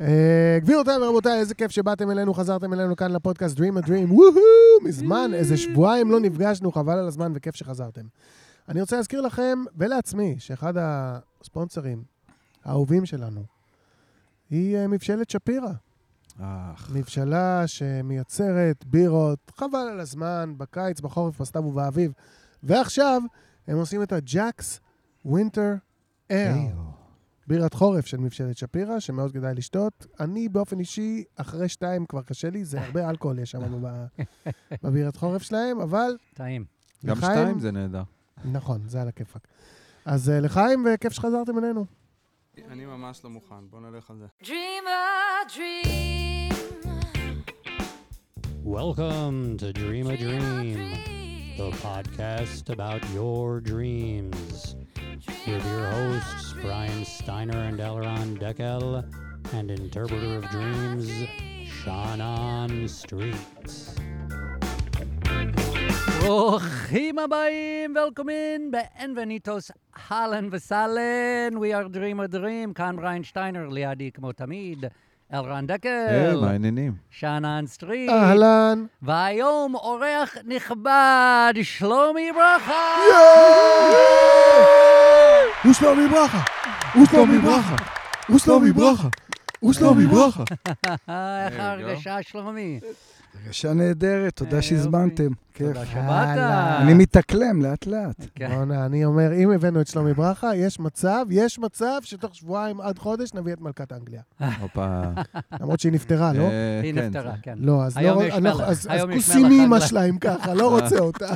אה, גבירותיי ורבותיי, איזה כיף שבאתם אלינו, חזרתם אלינו כאן לפודקאסט Dream a Dream, וואו, מזמן, איזה שבועיים לא נפגשנו, חבל על הזמן וכיף שחזרתם. אני רוצה להזכיר לכם ולעצמי שאחד הספונסרים האהובים שלנו היא אה, מבשלת שפירא. אך, מבשלה שמייצרת בירות, חבל על הזמן, בקיץ, בחורף, בסתיו ובאביב. ועכשיו הם עושים את הג'קס ווינטר אר. בירת חורף של מבשלת שפירא, שמאוד כדאי לשתות. אני באופן אישי, אחרי שתיים כבר קשה לי, זה הרבה אלכוהול יש שם בבירת חורף שלהם, אבל טעים. גם לחיים- שתיים זה נהדר. נכון, זה על הכיפאק. אז אה, לחיים, וכיף שחזרתם אלינו. אני ממש לא מוכן, בוא נלך על זה. Dream a dream. Welcome to Dream a Dream, the podcast about your dreams. With your hosts, Brian Steiner and Elron Deckel, and interpreter of dreams, Shannon Street. ברוכים הבאים, welcome, bienvenidos אהלן וסהלן, We are Dream a Dream, כאן בריין שטיינר, לידי כמו תמיד, אלרן היי, דקל, מה העניינים? שאנן סטריט, אהלן. והיום אורח נכבד, שלומי ברכה! הוא שלומי ברכה! הוא שלומי ברכה! הוא שלומי ברכה! הוא שלומי ברכה! אה, איך. ההרגשה, שלומי? הרגשה נהדרת, תודה אה, שהזמנתם. כיף. תודה שבאת. אני מתאקלם לאט-לאט. כן. בוא'נה, אני אומר, אם הבאנו את שלומי ברכה, יש מצב, יש מצב שתוך שבועיים עד חודש נביא את מלכת אנגליה. הופה. למרות שהיא נפטרה, לא? אה, היא כן, נפטרה, כן. לא, אז היום לא... יש אנחנו- מלך. אז אז היום יש כוסי מלך מאמא אנגליה. שלה אם ככה, לא רוצה אותה.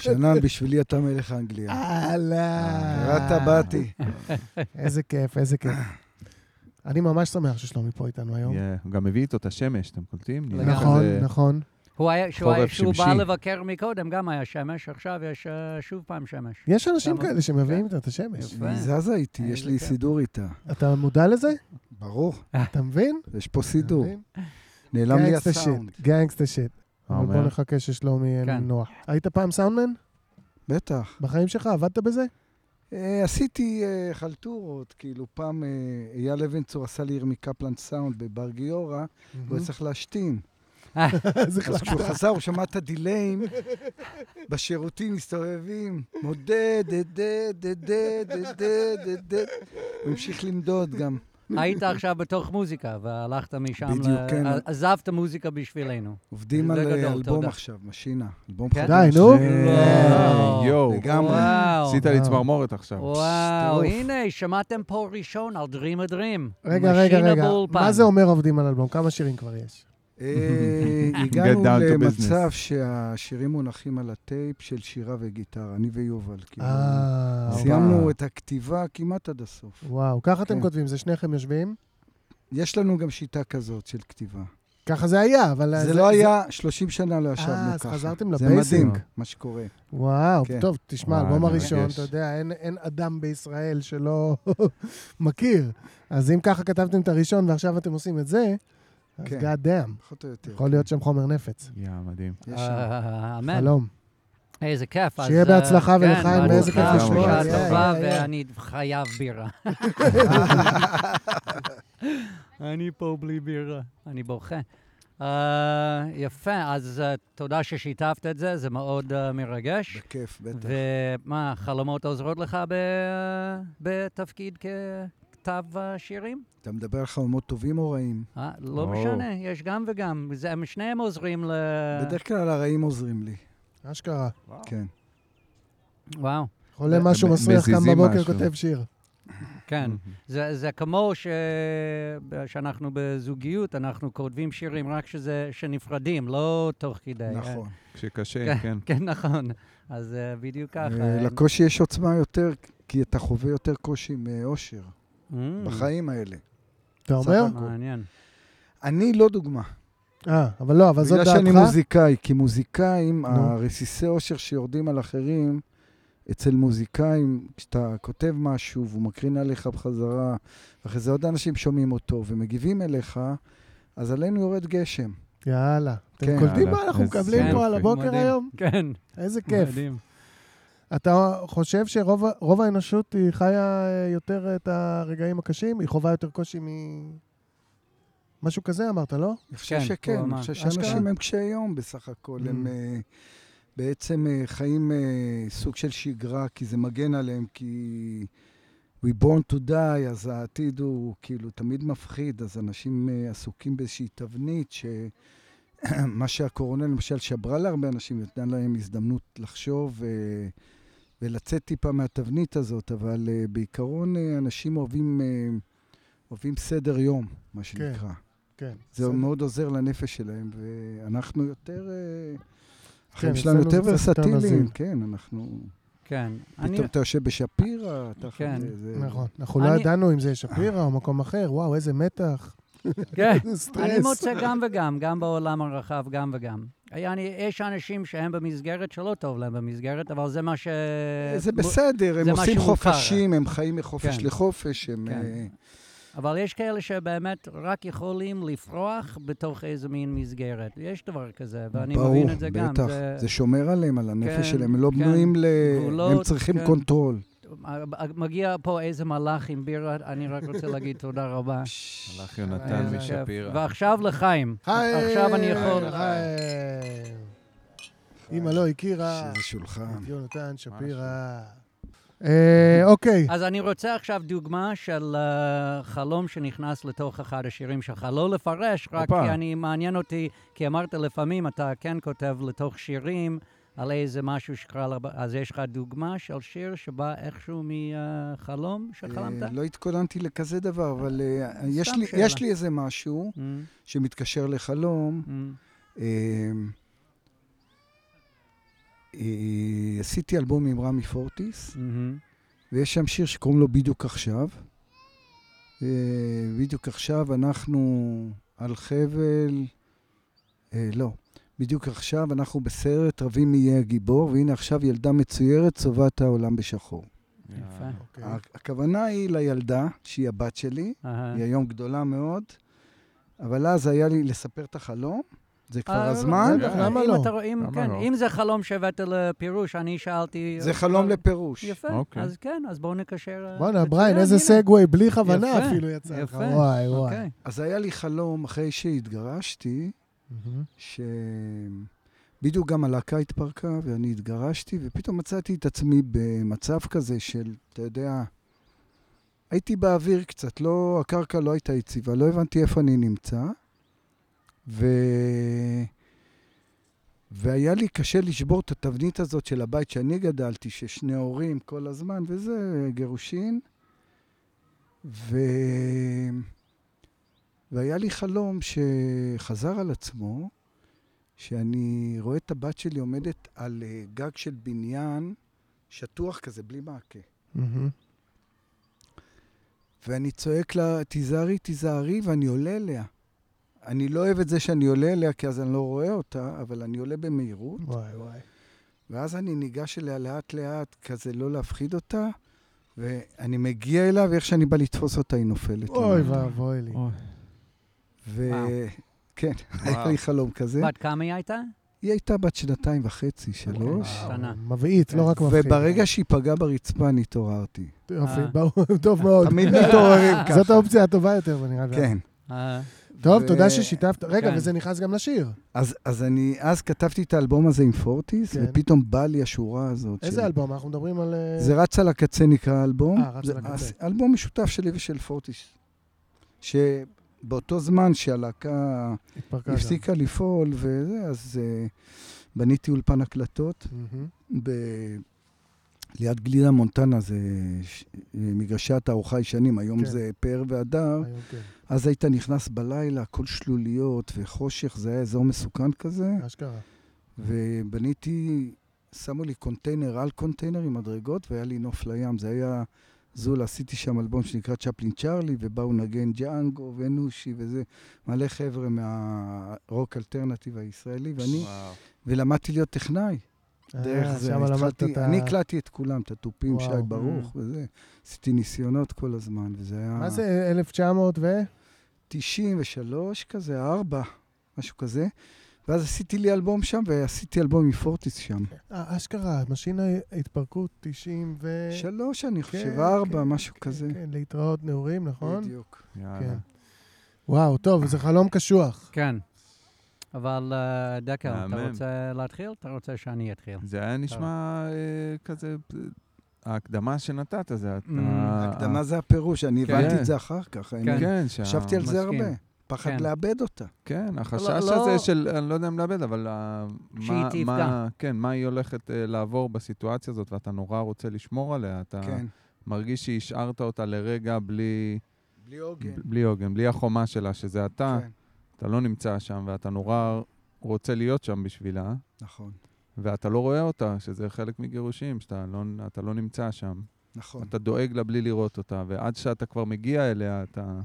שנן, בשבילי אתה מלך אנגליה. אהלן. קראת באתי. איזה כיף, איזה כיף. אני ממש שמח ששלומי פה איתנו היום. כן. הוא גם הביא איתו את השמש, אתם קולטים? נכון, נכון. הוא היה, שהוא, היה, חורף שהוא בא. לבקר מקודם, גם היה שמש, עכשיו יש אה, שוב פעם שמש. יש אנשים כאלה שמביאים איתה את השמש. היא זזה איתי, יש איזה לי כיף. סידור איתה. אתה מודע לזה? ברור, אתה מבין? יש פה סידור. נעלם לי הסאונד. שיט, גנגסטה שיט. אבל בוא? נחכה ששלומי יהיה כן. נוח. היית פעם סאונדמן? בטח. בחיים שלך? עבדת בזה? אה, עשיתי אה, חלטורות, כאילו פעם אה, אייל אבן צור עשה לי ירמי קפלן סאונד בבר גיורא, והוא היה צריך להשתין. אז כשהוא. חזר, הוא שמע את הדיליים בשירותים מסתובבים, מודד, דד, דד, דד, דד, דד. הוא המשיך למדוד גם. היית עכשיו בתוך מוזיקה, והלכת משם, בדיוק, ל... כן. עזבת מוזיקה בשבילנו. עובדים על גדול, אה, אלבום תודה. עכשיו, משינה. אלבום כן? חדש. די, נו. לא. יואו, לגמרי. עשית לי. צמרמורת עכשיו. וואו. הנה, שמעתם פה ראשון על Dream a Dream. רגע, רגע, רגע. מה זה אומר עובדים על אלבום? כמה שירים כבר יש? אה, הגענו למצב. שהשירים מונחים על הטייפ של שירה וגיטרה, אני ויובל. כאילו. אה, סיימנו וואו. את הכתיבה כמעט עד הסוף. וואו, ככה אתם כן. כותבים, זה שניכם יושבים? יש לנו גם שיטה כזאת של כתיבה. ככה זה היה, אבל... זה לא היה, 30 שנה לא ישבנו אה, אז ככה. חזרתם זה לבייסיק. מדהים, מה שקורה. וואו, כן. טוב, תשמע, האלבום מרגש. הראשון, אתה יודע, אין אדם בישראל שלא מכיר. אז אם ככה כתבתם את הראשון ועכשיו אתם עושים את זה, אז כן. God damn, פחות או יותר. יכול להיות שם חומר נפץ. יא, מדהים. יש שם. אה, אמן. חלום. איזה כיף. שיהיה אה, בהצלחה כן, ולחיים, ואיזה כיף לשמוע. בשעה יא, טובה. ואני חייב בירה. אני פה בלי בירה, אני בוכה. אה, יפה, אז אה, תודה ששיתפת את זה, זה מאוד אה, מרגש. בכיף, בטח. ומה, חלומות עוזרות לך ב- בתפקיד ככתב אה, שירים? אתה מדבר על חלומות טובים או רעים? אה, לא או. משנה, יש גם וגם. זה- הם שניהם עוזרים ל... בדרך כלל הרעים עוזרים לי, אשכרה. כן. וואו, חולה משהו מסריח, קם בבוקר. כותב שיר. כן. זה, זה כמו ש... שאנחנו בזוגיות, אנחנו כותבים שירים רק שזה, שנפרדים, לא תוך כדי. נכון. כשקשה, כן. כן, נכון. אז אה, בדיוק ככה. אה, לקושי יש עוצמה יותר, כי אתה חווה יותר קושי מאושר בחיים האלה. אתה אומר? מעניין. אני לא דוגמה. אה, אבל לא, אבל זאת בגלל שאני דעתך? מוזיקאי, כי מוזיקאים. הרסיסי אושר שיורדים על אחרים, אצל מוזיקאים, כשאתה כותב משהו והוא מקרין עליך בחזרה, ואחרי זה עוד אנשים שומעים אותו ומגיבים אליך, אז עלינו יורד גשם. יאללה. אתם כן. קולטים מה אנחנו מקבלים. פה על הבוקר מדהים. היום? כן, איזה כיף. מדהים. אתה חושב שרוב האנושות היא חיה אה, יותר את הרגעים הקשים? היא חווה יותר קושי מ... משהו כזה אמרת, לא? אני חושב כן, שכן, אני. חושב? שאנשים הם קשי יום בסך הכל. הם Mm. אה, בעצם אה, חיים סוג של שגרה, כי זה מגן עליהם, כי we born to die, אז העתיד הוא כאילו תמיד מפחיד, אז אנשים עסוקים באיזושהי תבנית, שמה שהקורונה למשל שברה להרבה אנשים, נתנה להם הזדמנות לחשוב ולצאת טיפה מהתבנית הזאת, אבל אה, בעיקרון אה, אנשים אוהבים, אה, אוהבים סדר יום, מה שנקרא. כן. זה בסדר. מאוד עוזר לנפש שלהם, ואנחנו יותר... אה, החיים כן, שלנו יותר ורסטיליים. כן, אנחנו... כן. אני, פתאום אתה יושב בשפירא, אתה... כן. זה- נכון. אנחנו לא אני- ידענו אם זה שפירא או מקום אחר, וואו, איזה מתח. כן. אני מוצא גם וגם, גם בעולם הרחב, גם וגם. אני, יש אנשים שהם במסגרת שלא טוב להם במסגרת, אבל זה מה ש... זה בסדר, הם זה עושים. חופשים, הם חיים מחופש כן. לחופש, הם... כן. אה, אבל יש כאלה שבאמת רק יכולים לפרוח בתוך איזה מין מסגרת. יש דבר כזה, ואני ברור, מבין את זה גם. בטח. זה שומר עליהם, על הנפש כן, שלהם, הם לא כן. בנויים ל... גבולות, הם צריכים כן. קונטרול. מגיע פה איזה מלאך עם בירה, אני רק רוצה להגיד תודה רבה. הלך יונתן כיף. משפירא. ועכשיו לחיים. חיים! עכשיו אני יכול... אמא לא הכירה שזה שולחן. יונתן שפירא. אה, אוקיי. אז אני רוצה עכשיו דוגמה של אה, חלום שנכנס לתוך אחד השירים שלך. לא לפרש, רק. כי אני מעניין אותי, כי אמרת לפעמים אתה כן כותב לתוך שירים על איזה משהו שקרה, לב- אז יש לך דוגמה של שיר שבא איכשהו מחלום שחלמת? אה, לא התכוננתי לכזה דבר, אבל אה, יש לי- שאלה. יש לי איזה משהו Mm, שמתקשר לחלום. mm, אה, עשיתי אלבום עם רמי פורטיס, מהמם. ויש שם שיר שקוראים לו בדיוק עכשיו. בדיוק עכשיו אנחנו על חבל, לא, בדיוק עכשיו אנחנו בסרט רבים מי יהיה הגיבור, והנה עכשיו ילדה מצוירת צובעת העולם בשחור. יפה. אוקיי. הכוונה היא לילדה, שהיא הבת שלי. היא היום גדולה מאוד, אבל אז היה לי לספר את החלום, זה כבר אה, הזמן. אה, למה לא? אם- זה חלום שהבאת לפירוש, אני שאלתי... זה אה, חלום אה, לפירוש. יפה, אוקיי. אז כן, אז בואו נקשר... אה, בואנה, בריין, איזה. סגווי, בלי כוונה אפילו יצא לך. וואי, וואי. אוקיי. אז היה לי חלום, אחרי שהתגרשתי, מהמם. שבדיוק גם הלהקה התפרקה ואני התגרשתי, ופתאום מצאתי את עצמי במצב כזה של, אתה יודע, הייתי באוויר קצת, לא, הקרקע לא הייתה יציבה, לא הבנתי איפה אני נמצא, ו... והיה לי קשה לשבור את התבנית הזאת של הבית שאני גדלתי, ששני הורים כל הזמן, וזה גירושין. ו... והיה לי חלום שחזר על עצמו, שאני רואה את הבת שלי עומדת על אה, גג של בניין שטוח כזה, בלי מעקה. ואני צועק לה, תיזהרי, תיזהרי, ואני עולה אליה. אני לא אוהב את זה שאני עולה אליה, כי אז אני לא רואה אותה, אבל אני עולה במהירות, וואי, וואי. ואז אני ניגש אליה לאט-לאט, כזה לא להפחיד אותה, ואני מגיע אליה, ואיך שאני בא לתפוס אותה, היא נופלת. אוי. ואבוי לי. אוי. ו... וואו. כן, היה. לי חלום כזה. בת כמה היא הייתה? היא הייתה בת שנתיים וחצי, שלוש. וואו. קטנה. מבעית, לא רק מפחיד. וברגע שהיא פגעה ברצפה, אני התעוררתי. יופי, אה. ברור, טוב מאוד. תמיד מתעוררים ככה. זאת האופציה הטובה יותר, נראה לי. כן. אה, טוב, תודה ששיתפת. רגע, כן. וזה נכנס גם לשיר. אז, אז אני, אז כתבתי את האלבום הזה עם פורטיס, כן. ופתאום באה לי השורה הזאת. איזה אלבום? אנחנו מדברים על... אה, זה רץ על הקצה נקרא האלבום. אה, רץ על הקצה. אלבום משותף שלי ושל פורטיס. שבאותו זמן שהלהקה התפרקה גם. הפסיקה לפעול וזה, אז uh, בניתי אולפן הקלטות מהמם. ב... ליד גלידה מונטנה, זה ש... מגרשי התערוכה ישנים, היום כן. זה פאר והדר. כן. אז היית נכנס בלילה, הכל שלוליות וחושך, זה היה אזור מסוכן כזה. אשכרה. ובניתי, שמו לי קונטיינר על קונטיינר עם מדרגות, והיה לי נוף לים. זה היה זול, עשיתי שם אלבום שנקרא צ'פלין צ'ארלי, ובאו נגן ג'אנגו ונושי וזה, מלא חבר'ה מהרוק אלטרנטיב הישראלי, ואני, וואו. ולמדתי להיות טכנאי. דרך אה, זה, שם למדת התחלתי, את. אני הקלטתי את כולם, את התופים, וואו. שי ברוך וזה. עשיתי ניסיונות כל הזמן, וזה היה... מה זה 1900 ו... 93 כזה, 4, משהו כזה. ואז עשיתי לי אלבום שם, ועשיתי אלבום עם פורטיס שם. אה, אשכרה, משינה התפרקות 90 ו... שלוש, אני כן, חושב, ארבע, כן, משהו כן, כזה. כן, להתראות נעורים, נכון? בדיוק. יאללה. כן. וואו, טוב, זה חלום קשוח. כן. אבל אה, דקל, אתה. רוצה להתחיל? אתה רוצה שאני אתחיל? זה היה נשמע אה, כזה, ההקדמה שנתת, זה... Mm, הקדמה זה הפירוש, אני כן. הבנתי את זה אחר כך. כן, חשבתי על זה. הרבה. פחד כן. לאבד אותה. כן, החשש לא- הזה של, אני לא יודע אם לאבד, אבל ה- שהיא מה- תפגע. מה- כן, מה היא הולכת אה, לעבור בסיטואציה הזאת, ואתה נורא רוצה לשמור עליה. אתה כן. מרגיש שהשארת אותה לרגע בלי בלי עוגן. בלי עוגן, בלי החומה שלה, שזה אתה, כן, אתה לא נמצא שם, ואתה נורא רוצה להיות שם בשבילה, נכון, ואתה לא רואה אותה, שזה חלק מגירושים, שאתה לא, אתה לא נמצא שם. נכון. אתה דואג לה בלי לראות אותה, ועד שאתה כבר מגיע אליה, אתה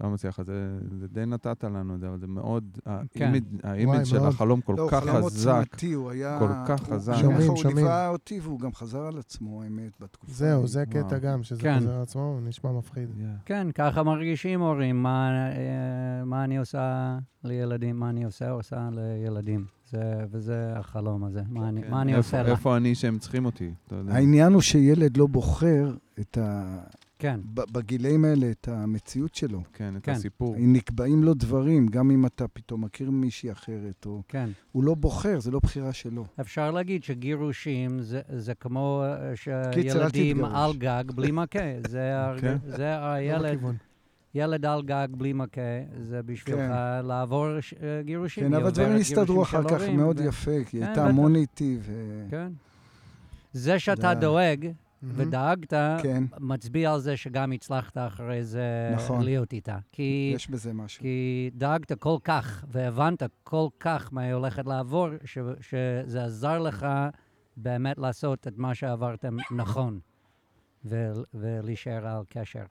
לא מצליח. זה, זה די נתת לנו את זה, אבל זה מאוד... כן. האימג' של מאוד. החלום כל לא, הוא כך חלום חזק. עוצמתי, הוא היה... כל כך הוא- חזק. שומעים, הוא שומעים. ליווה אותי והוא גם חזר על עצמו, האמת, בתקופה. זהו. זה קטע. גם, שזה כן. חוזר על עצמו, הוא נשמע מפחיד. Yeah. כן, ככה מרגישים הורים, מה, אה, מה אני עושה לילדים, מה אני עושה, עושה לילדים. זה, וזה החלום הזה, מה אני, כן, מה אני איפה- עושה לה. איפה אני שהם צריכים אותי? אתה יודע. העניין הוא שילד לא בוחר את ה... כן, ב- בגילאים האלה את המציאות שלו. כן, את כן. הסיפור. נקבעים לו דברים, גם אם אתה פתאום מכיר מישהי אחרת, או... כן. הוא לא בוחר, זה לא בחירה שלו. אפשר להגיד שגירושים זה, זה כמו אה, שילדים. על גג בלי מכה. זה, הרג... כן. זה לא הילד. ילד על גג בלי מכה, זה בשבילך כן. לעבור ש- אה, גירושים. כן, אבל דברים הסתדרו אחר כך הורים, מאוד ו- יפה, כי היא כן, הייתה. המון איתי, ו... כן. זה שאתה דואג. ודאגת, כן, מצביע על זה שגם הצלחת אחרי זה נכון. להיות איתה. כי, יש בזה משהו. כי דאגת כל כך והבנת כל כך מה היא הולכת לעבור, ש, שזה עזר לך באמת לעשות את מה שעברתם נכון, ו, ולהישאר על קשר.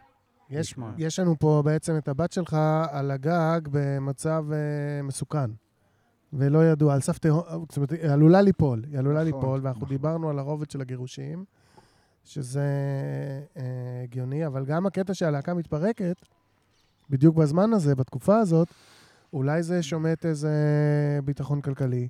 יש. יש לנו פה בעצם את הבת שלך על הגג במצב אה, מסוכן. ולא ידוע, על סף תהום, זאת אומרת, היא עלולה ליפול, היא עלולה נכון, ליפול, ואנחנו נכון. דיברנו על הרובד של הגירושים, שזה אה, הגיוני, אבל גם הקטע שהלהקה מתפרקת, בדיוק בזמן הזה, בתקופה הזאת, אולי זה שומט איזה ביטחון כלכלי.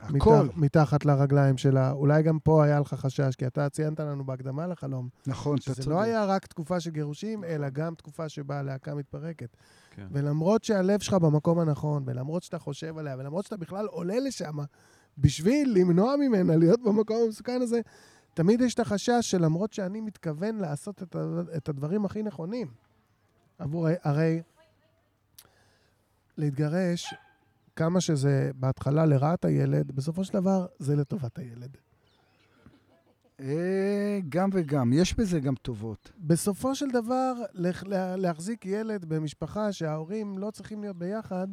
הכל, מתח, מתחת לרגליים שלה. אולי גם פה היה לך חשש, כי אתה ציינת לנו בהקדמה לחלום, נכון, אתה שזה צודק. לא היה רק תקופה של גירושים, אלא גם תקופה שבה הלהקה מתפרקת. כן. ולמרות שהלב שלך במקום הנכון, ולמרות שאתה חושב עליה, ולמרות שאתה בכלל עולה לשם בשביל למנוע ממנה להיות במקום המסוכן הזה, תמיד יש את החשש שלמרות שאני מתכוון לעשות את, ה- את הדברים הכי נכונים עבור... הרי להתגרש, כמה שזה בהתחלה לרעת הילד, בסופו של דבר זה לטובת הילד. אה, גם וגם, יש בזה גם טובות. בסופו של דבר, להחזיק ילד במשפחה שההורים לא צריכים להיות ביחד,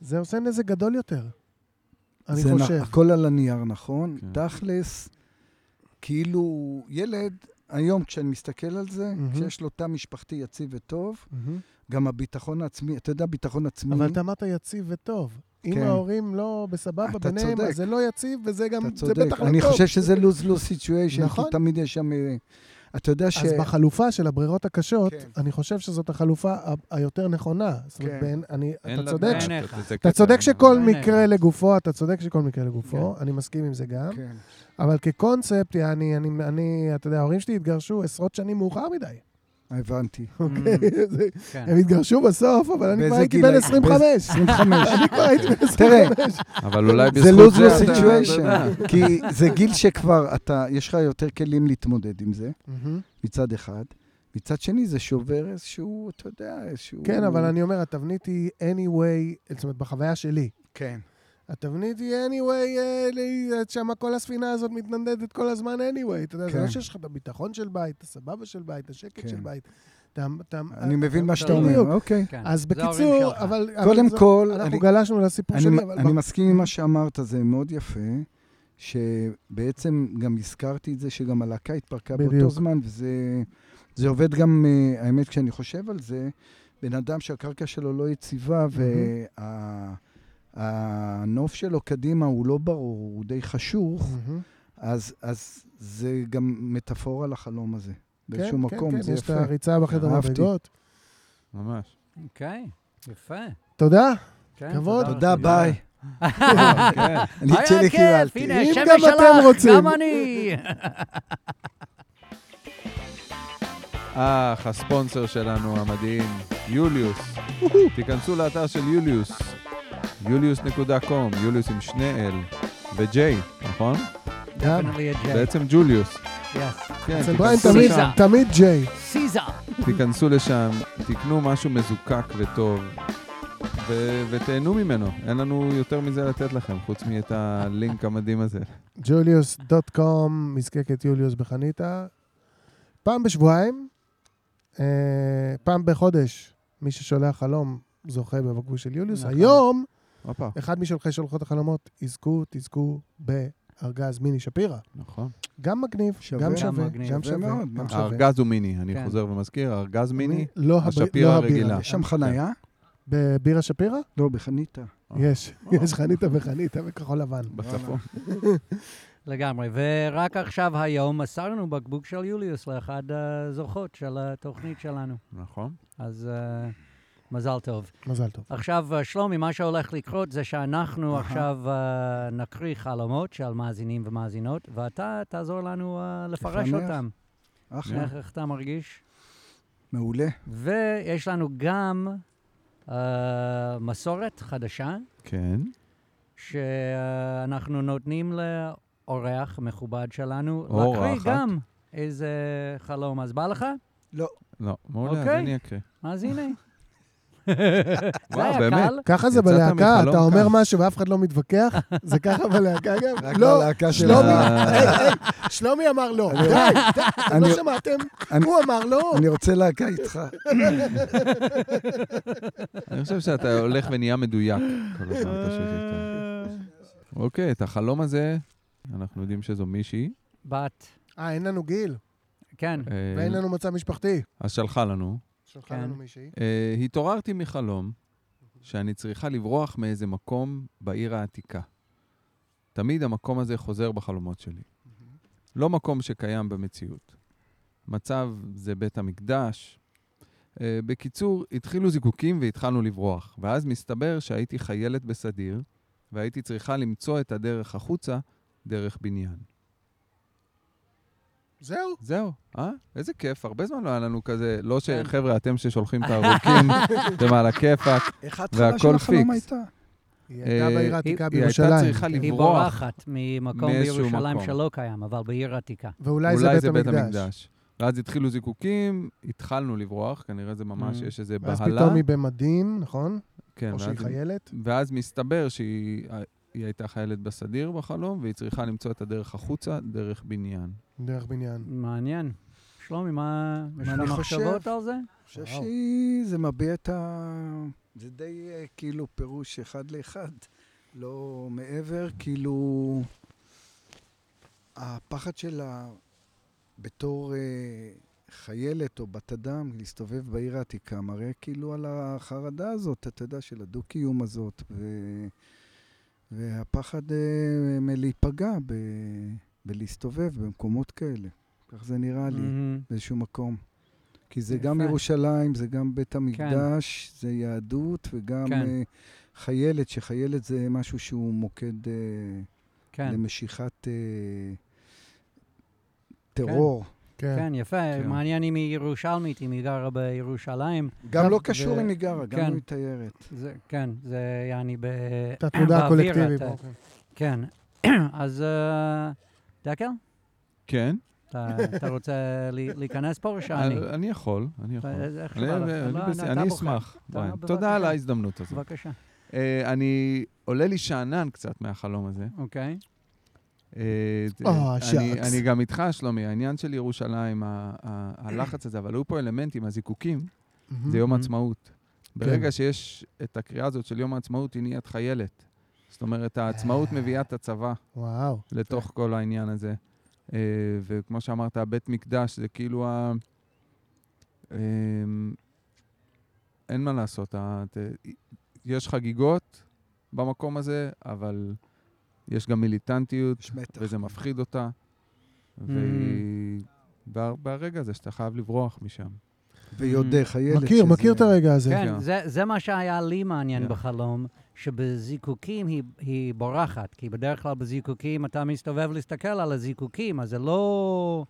זה עושה נזק גדול יותר. אני זה חושב. הכל על הנייר, נכון? כן. תכלס, כאילו, ילד, היום כשאני מסתכל על זה, מהמם. כשיש לו תא משפחתי יציב וטוב, מהמם. גם הביטחון העצמי, אתה יודע, ביטחון עצמי, אבל אתה אמרת יציב וטוב. אם כן. ההורים לא בסבבה ביניהם, צודק. אז זה לא יציב, וזה גם, זה. בטח לא אני טוב. חושב שזה lose-lose situation, כי נכון. תמיד יש שם... אתה יודע ש... אז בחלופה של הברירות הקשות, כן. אני חושב שזאת החלופה ה- היותר נכונה. זאת אומרת, כן. בין- אני- אתה צודק. ש- אתה צודק שכל מקרה. לגופו, אתה צודק שכל מקרה לגופו, אני מסכים עם זה גם. כן. אבל כקונספט, אני, אני, אני, אתה יודע, ההורים שלי התגרשו עשרות שנים מאוחר מדי. הבנתי. אוקיי? זה- כן. הם התגרשו בסוף, אבל אני כבר הייתי בן היית? 25. 25. אני כבר הייתי בן תראה, 25. אבל אולי זה בזכות זה אתה- אתה יודע. situation, כי זה גיל שכבר אתה, יש לך יותר כלים להתמודד עם זה, מהמם. מצד אחד. מצד שני, זה שובר איזשהו, אתה יודע, איזשהו... כן, אבל אני אומר, התבנית היא anyway, זאת אומרת, בחוויה שלי. כן. התבנית היא anyway, אה, לי- שמה כל הספינה הזאת מתנדדת כל הזמן anyway. אתה יודע, זה כן. לא שיש לך את הביטחון של בית, את הסבבה של בית, את השקט כן. של בית. אתה- אתה- אני מבין מה שאתה. אומר, אוקיי. כן. אז בקיצור. אבל... קודם כל, אנחנו גלשנו לסיפור אני, שלי, אבל... אני מסכים עם מה שאמרת, זה מאוד יפה, שבעצם גם הזכרתי את זה שגם הלהקה התפרקה באותו. זמן, וזה זה עובד גם, אה, האמת, כשאני חושב על זה, בן אדם שהקרקע שלו לא יציבה, והנוף שלו קדימה הוא לא ברור, הוא די חשוך, מהמם. אז, אז זה גם מטאפורה לחלום הזה. באיזשהו כן, מקום, כן, זה כן, יש את יפה. הריצה בחדר אהבתי. מדרגות. ממש. אוקיי, יפה. תודה. כן, כבוד. תודה. ביי. כן. אני את שלי היה כיף, קיבלתי. הנה, אם גם אתם רוצים. גם אני. אך, הספונסר שלנו המדהים, יוליוס. תיכנסו לאתר של יוליוס, יוליוס.קום, יוליוס עם שני אל, ו-J, נכון? גם. בעצם ג'וליוס. Yes. כן, אצל בריין תיכנסו תמיד, לשם. תמיד ג'יי. סיזה. תיכנסו לשם, תקנו משהו מזוקק וטוב, ו- ותהנו ממנו. אין לנו יותר מזה לתת לכם, חוץ מאת הלינק המדהים הזה. ג'וליוס.קום, מזקקת יוליוס בחניתה. פעם בשבועיים, אה, פעם בחודש, מי ששולח חלום זוכה בבקבוק של יוליוס. נכון. היום, הופה, אחד משולחי שולחות החלומות, יזכו, תזכו בארגז מיני שפירא. נכון. גם מגניב, שווה. גם שווה, מגניב. גם שווה שווה, מאוד, גם מה? שווה. הארגז הוא מיני, אני כן. חוזר ומזכיר, הארגז מיני, לא השפירא לא הרגילה. יש שם חנייה? בבירה שפירא? לא, בחניתה. יש, יש חניתה וחניתה וכחול לבן. בצפון. לגמרי. ורק עכשיו, היום, מסרנו בקבוק של יוליוס לאחד הזוכות של התוכנית שלנו. נכון. אז אה, מזל טוב. מזל טוב. עכשיו, אה, שלומי, מה שהולך לקרות זה שאנחנו אהה. עכשיו אה, נקריא חלומות של מאזינים ומאזינות, ואתה תעזור לנו אה, לפרש לפענח. אותם. אחלה. איך איך אתה מרגיש? מעולה. ויש לנו גם אה, מסורת חדשה, כן. שאנחנו נותנים לאורח מכובד שלנו. להקריא גם איזה חלום. אז בא לך? לא. לא, מעולה, אז אוקיי. אני אקריא. אז הנה. וואו, באמת. ככה זה בלהקה, אתה אומר. משהו ואף אחד לא מתווכח? זה ככה בלהקה גם? רק לא, בלהקה של שלומי, ה- שלומי אמר לא. די, די, אתם לא שמעתם? הוא אמר לא. אני רוצה להקה איתך. אני חושב שאתה הולך ונהיה מדויק כל הזמן, פשוט יותר. אוקיי, את החלום הזה, אנחנו יודעים שזו מישהי. בת, אה, אין לנו גיל, כן. אה, ואין לנו מצב משפחתי. אז שלחה לנו. שלחה כן. לנו מישהי. אה, התעוררתי מחלום שאני צריכה לברוח מאיזה מקום בעיר העתיקה. תמיד המקום הזה חוזר בחלומות שלי. לא מקום שקיים במציאות. מצב זה בית המקדש. אה, בקיצור, התחילו זיקוקים והתחלנו לברוח, ואז מסתבר שהייתי חיילת בסדיר, והייתי צריכה למצוא את הדרך החוצה דרך בניין. זהו. זהו, אה? איזה כיף, הרבה זמן לא היה לנו כזה, לא כן. שחבר'ה, אתם ששולחים את הארוכים, אתם על הכיפאק. איך ההתחלה של והכל החלום פיקס. הייתה? היא הייתה אה, בעיר העתיקה היא הייתה בירושלים. צריכה היא לברוח בורחת ממקום בירושלים. שלא קיים, אבל בעיר עתיקה. ואולי אולי זה בית המקדש. ואז התחילו זיקוקים, התחלנו לברוח, כנראה זה ממש, Mm. יש איזה ואז בהלה. פתאום היא במדים, נכון? כן, או שהיא ואז- חיילת. ואז מסתבר שהיא היא הייתה חיילת בסדיר בחלום, והיא צריכה למצוא את הדרך החוצה דרך בניין. דרך בניין. מעניין. שלומי, מה, יש אני לך חושב- מחשבות על זה? אני חושב. שזה מביע את ה... זה די אה, כאילו פירוש אחד לאחד. לא מעבר, כאילו... הפחד שלה בתור אה, חיילת או בת אדם להסתובב בעיר העתיקה מראה כאילו על החרדה הזאת, אתה יודע, של הדו-קיום הזאת, ו... והפחד אה, מלהיפגע ב... בלהסתובב במקומות כאלה. כך זה נראה לי. מהמם. באיזשהו מקום. כי זה. גם ירושלים, זה גם בית המקדש, זה יהדות, וגם כן. אה, חיילת, שחיילת זה משהו שהוא מוקד אה, כן, למשיכת אה, טרור. כן. כן, יפה. כן. מעניין אם היא ירושלמית, אם היא גרה בירושלים. גם טוב, לא קשור ו- אם היא גרה, גם כן. אם היא תיירת. זה, כן, זה יעני ב... קולקטיבי. אתה- פה, כן. כן. אז אה, דקל, כן, אתה רוצה להיכנס פה או שאני? אני אני יכול, אני יכול. אה, איך אני- שבא לך. אני לא. אשמח. תודה על ההזדמנות הזאת. בבקשה. אה, אני עולה לי שאנן קצת מהחלום הזה. אוקיי. אה, אה, אני- גם איתך, שלומי, העניין של ירושלים, הלחץ הזה, אבל היו פה אלמנטים, הזיקוקים. זה יום Mhm. העצמאות. ברגע שיש את הקריאה הזאת של יום העצמאות, היא נהיית חיילת. זאת אומרת, העצמאות מביאה את הצבא וואו. לתוך כל העניין הזה. אה, וכמו שאמרת, הבית מקדש זה כאילו ה... אמ, אין מה לעשות, יש חגיגות במקום הזה, אבל יש גם מיליטנטיות, יש מתח. וזה מפחיד אותה. וה- והרגע הזה שאתה חייב לברוח משם. ויודה, חיילת. מכיר, שזה- מכיר את הרגע הזה. כן, כן. זה, זה מה שהיה לי מעניין כן. בחלום, שבזיקוקים היא, היא בורחת, כי בדרך כלל בזיקוקים אתה מסתובב להסתכל על הזיקוקים, אז זה לא...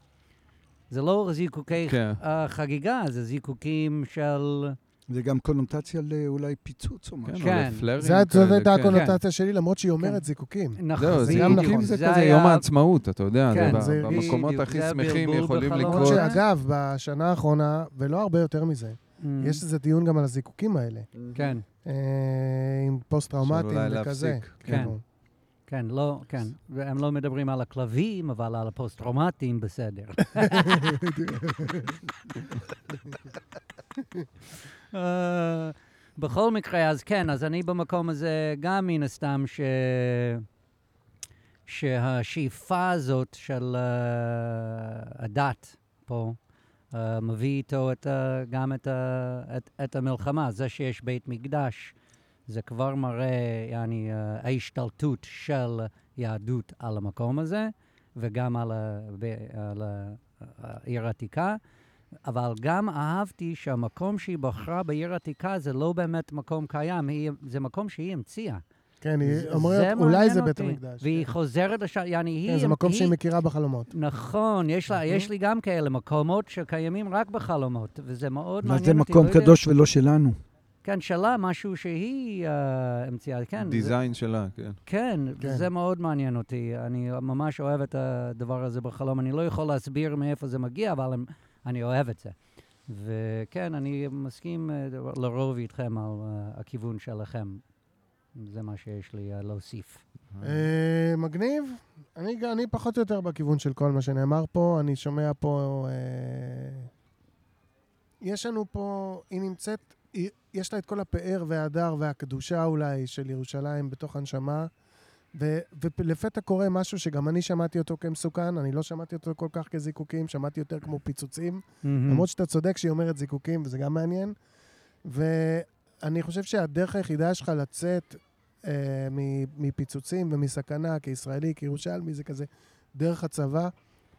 זה לא זיקוקי כן. uh, חגיגה, זה זיקוקים של זה גם קונוטציה לאולי פיצוץ או כן, משהו. או כן. לפלרים זה- זאת הייתה כן. הקונוטציה שלי, למרות שהיא אומרת כן. זיקוקים. נכון, זה גם נכון. זה זה כזה היה- יום העצמאות, אתה יודע, כן, זה ב- זה- במקומות הכי זה שמחים יכולים בחלומות. למרות לקרות. שאגב, בשנה האחרונה, ולא הרבה יותר מזה, Mm, יש איזה דיון גם על הזיקוקים האלה. כן, אה, עם פוסט-טראומטיים וכזה. כן. כן, לא, כן. והם לא מדברים על הכלבים, אבל על הפוסט-טראומטיים בסדר. אה, בכל מקרה, אז כן, אז אני במקום הזה גם מן הסתם ש... שהשאיפה הזאת של אה, הדת פה uh, מביא איתו את, uh, גם את, uh, את, את המלחמה. זה שיש בית מקדש, זה כבר מראה, יעני, uh, ההשתלטות של יהדות על המקום הזה, וגם על, ה, ב, על העיר העתיקה. אבל גם אהבתי שהמקום שהיא בחרה בעיר העתיקה זה לא באמת מקום קיים, היא, זה מקום שהיא המציאה. כן, היא זה אומרת, אולי זה בית אותי. המקדש. והיא כן. חוזרת לשם, יעני, היא... כן, זה מקום היא- שהיא מכירה בחלומות. נכון, יש, לה, יש לי גם כאלה מקומות שקיימים רק בחלומות, וזה מאוד מעניין זה אותי. מקום לא יודע- קדוש ולא שלנו. כן, שלה, משהו שהיא uh, המציאה, כן. זה- דיזיין שלה, כן. כן, כן. זה מאוד מעניין אותי. אני ממש אוהב את הדבר הזה בחלום. אני לא יכול להסביר מאיפה זה מגיע, אבל אני- אוהב את זה. וכן, אני מסכים אה, לרוב איתכם על אה, הכיוון שלכם. זה מה שיש לי אה, להוסיף. מגניב. אני פחות או יותר בכיוון של כל מה שנאמר פה. אני שומע פה... יש לנו פה... היא נמצאת... יש לה את כל הפאר וההדר והקדושה אולי של ירושלים בתוך הנשמה. ו- ולפתע קורה משהו שגם אני שמעתי אותו כמסוכן, אני לא שמעתי אותו כל כך כזיקוקים, שמעתי יותר כמו פיצוצים. למרות שאתה צודק שהיא אומרת זיקוקים, וזה גם מעניין. ואני חושב שהדרך היחידה שלך לצאת אה, מפיצוצים ומסכנה כישראלי, כירושלמי, זה כזה דרך הצבא.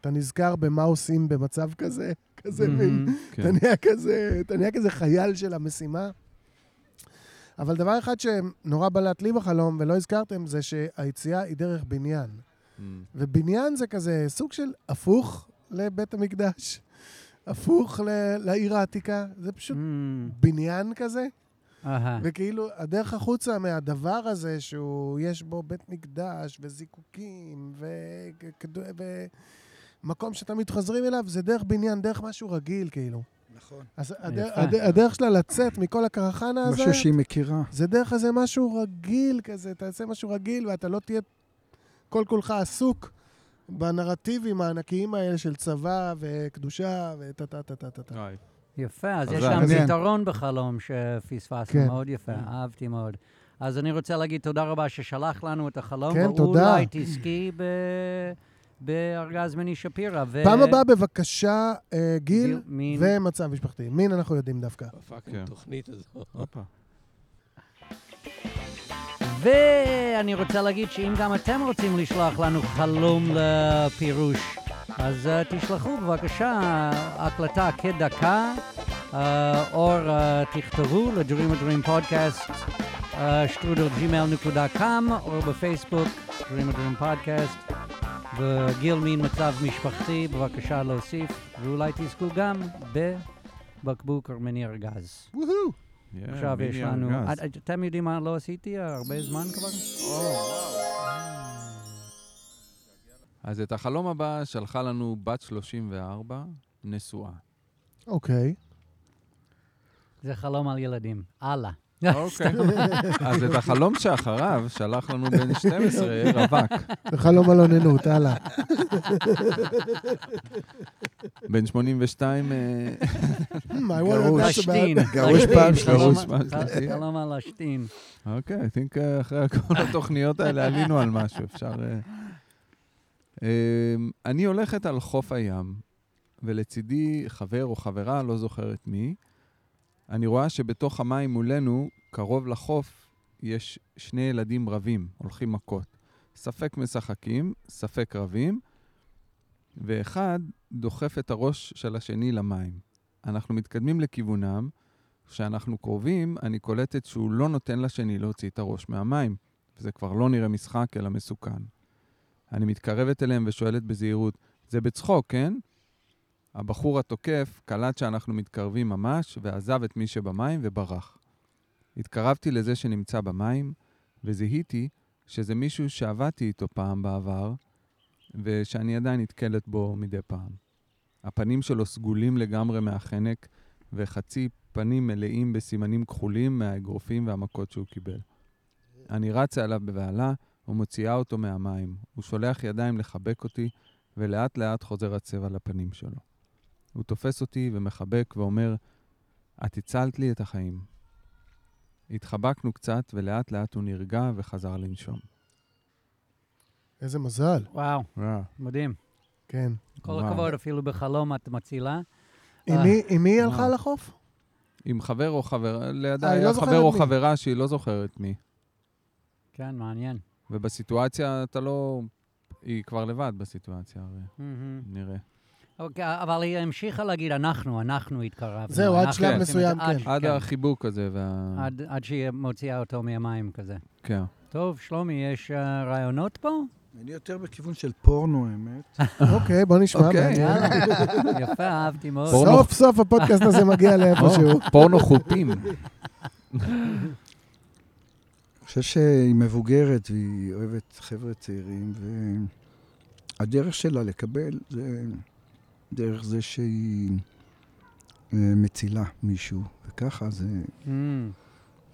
אתה נזכר במה עושים במצב כזה, כזה מין, מהמם. כן. אתה נהיה כזה, אתה נהיה כזה חייל של המשימה. אבל דבר אחד שנורא בלט לי בחלום, ולא הזכרתם, זה שהיציאה היא דרך בניין. Mm. ובניין זה כזה סוג של הפוך לבית המקדש, הפוך ל- לעיר העתיקה, זה פשוט מהמם. בניין כזה, אהה. וכאילו הדרך החוצה מהדבר הזה שהוא, יש בו בית מקדש וזיקוקים ו- ומקום שתמיד חוזרים אליו, זה דרך בניין, דרך משהו רגיל כאילו. נכון. אז הדר. הדר, הדרך שלה לצאת מכל הקרחנה הזה, משהו שהיא מכירה. זה דרך איזה משהו רגיל כזה, תעשה משהו רגיל ואתה לא תהיה כל כולך עסוק בנרטיבים הענקיים האלה של צבא וקדושה וטה טה טה טה טה טה. אוי. יפה, אז. יש מעניין. פתרון בחלום שפספסנו, כן. מאוד יפה, אהבתי מאוד. אז אני רוצה להגיד תודה רבה ששלח לנו את החלום. כן, תודה. ואולי תזכי ב... בארגז מני שפירא. ו... פעם הבאה בבקשה, אה, גיל גיל, מין. ומצב משפחתי. מין אנחנו יודעים דווקא. כן. הפאקינג תוכנית הזו. ואני רוצה להגיד שאם גם אתם רוצים לשלוח לנו חלום לפירוש, אז uh, תשלחו בבקשה הקלטה כדקה, uh, או uh, תכתבו ל-Dream a Dream Podcast, uh, שטרודל.gmail.com, או בפייסבוק, Dream a Dream Podcast, וגיל מין מצב משפחתי, בבקשה להוסיף, ואולי תזכו גם בבקבוק ארמני ארגז. עכשיו יש לנו... את- אתם יודעים מה לא עשיתי הרבה זמן כבר? אז את החלום הבא שלחה לנו בת 34, נשואה. אוקיי. זה חלום על ילדים. הלאה. אוקיי. אז את החלום שאחריו שלח לנו בן 12, רווק. זה חלום על אוננות, הלאה. בן 82, אה, גרוש. פעם שלישית. חלום על השתין. אוקיי, I think אה, אחרי כל התוכניות האלה עלינו על משהו, אפשר... אה. אה, אני הולכת על חוף הים, ולצידי חבר או חברה, לא זוכר את מי, אני רואה שבתוך המים מולנו, קרוב לחוף, יש שני ילדים רבים, הולכים מכות. ספק משחקים, ספק רבים, ואחד דוחף את הראש של השני למים. אנחנו מתקדמים לכיוונם, כשאנחנו קרובים, אני קולטת שהוא לא נותן לשני להוציא את הראש מהמים, וזה כבר לא נראה משחק, אלא מסוכן. אני מתקרבת אליהם ושואלת בזהירות, זה בצחוק, כן? הבחור התוקף קלט שאנחנו מתקרבים ממש, ועזב את מי שבמים וברח. התקרבתי לזה שנמצא במים, וזיהיתי שזה מישהו שעבדתי איתו פעם בעבר, ושאני עדיין נתקלת בו מדי פעם. הפנים שלו סגולים לגמרי מהחנק, וחצי פנים מלאים בסימנים כחולים מהאגרופים והמכות שהוא קיבל. אני רצה עליו בבהלה ומוציאה אותו מהמים. הוא שולח ידיים לחבק אותי, ולאט לאט חוזר הצבע לפנים שלו. הוא תופס אותי ומחבק ואומר, את הצלת לי את החיים. התחבקנו קצת, ולאט לאט הוא נרגע וחזר לנשום. איזה מזל. וואו, וואו. מדהים. כן. כל וואו. הכבוד, אפילו בחלום את מצילה. עם אה. מי- היא הלכה. לחוף? עם חבר או חברה, לידה אה, לא היה זוכרת חבר או מי. חברה שהיא לא זוכרת מי. כן, מעניין. ובסיטואציה אתה לא... היא כבר לבד בסיטואציה, הרי, מהמם. נראה. אוקיי, אבל היא המשיכה להגיד, אנחנו, אנחנו התקרבנו. זהו, עד שלב מסוים, זה, עד- כן. עד החיבוק הזה וה... עד- עד שהיא מוציאה אותו מהמים כזה. כן. טוב, שלומי, יש אה, רעיונות פה? אני יותר בכיוון של פורנו, האמת. אוקיי, בוא נשמע. אוקיי. יפה, אהבתי מאוד. סוף סוף הפודקאסט הזה מגיע לאיפשהו. פורנו חוטים. אני חושב שהיא מבוגרת והיא אוהבת חבר'ה צעירים, והדרך שלה לקבל זה דרך זה שהיא אה, מצילה מישהו, וככה זה Mm.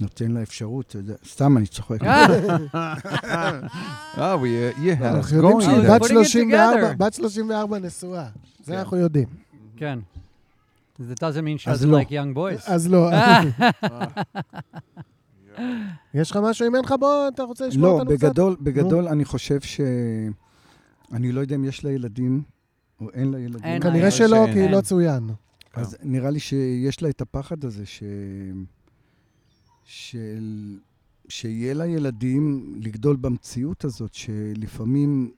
נותן לה אפשרות, סתם אני צוחק. אה, אה, אנחנו יודעים שהיא בת it 34, together. בת 34 נשואה. זה כן. אנחנו יודעים. כן. That doesn't mean she אז doesn't לא. like young boys. אז לא. יש לך משהו? אם אין לך, בוא, אתה רוצה לשמוע לא, אותנו קצת? בגדול, בגדול אני חושב ש... אני לא יודע אם יש לה ילדים או אין לה ילדים. אין. כנראה אה, שלא, שאין. כי אין. לא צוין. אז נראה לי שיש לה את הפחד הזה ש... של... שיהיה לה ילדים לגדול במציאות הזאת, שלפעמים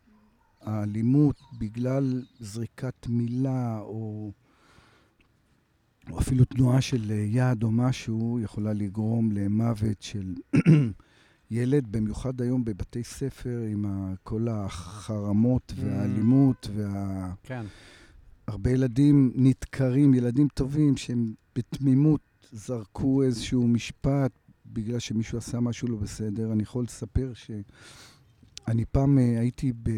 האלימות בגלל זריקת מילה או, או אפילו תנועה של יד או משהו, יכולה לגרום למוות של ילד, במיוחד היום בבתי ספר עם ה- כל החרמות Mm. והאלימות וה... כן. הרבה ילדים נדקרים, ילדים טובים שהם בתמימות זרקו איזשהו משפט בגלל שמישהו עשה משהו לא בסדר. אני יכול לספר שאני פעם אה, הייתי ב...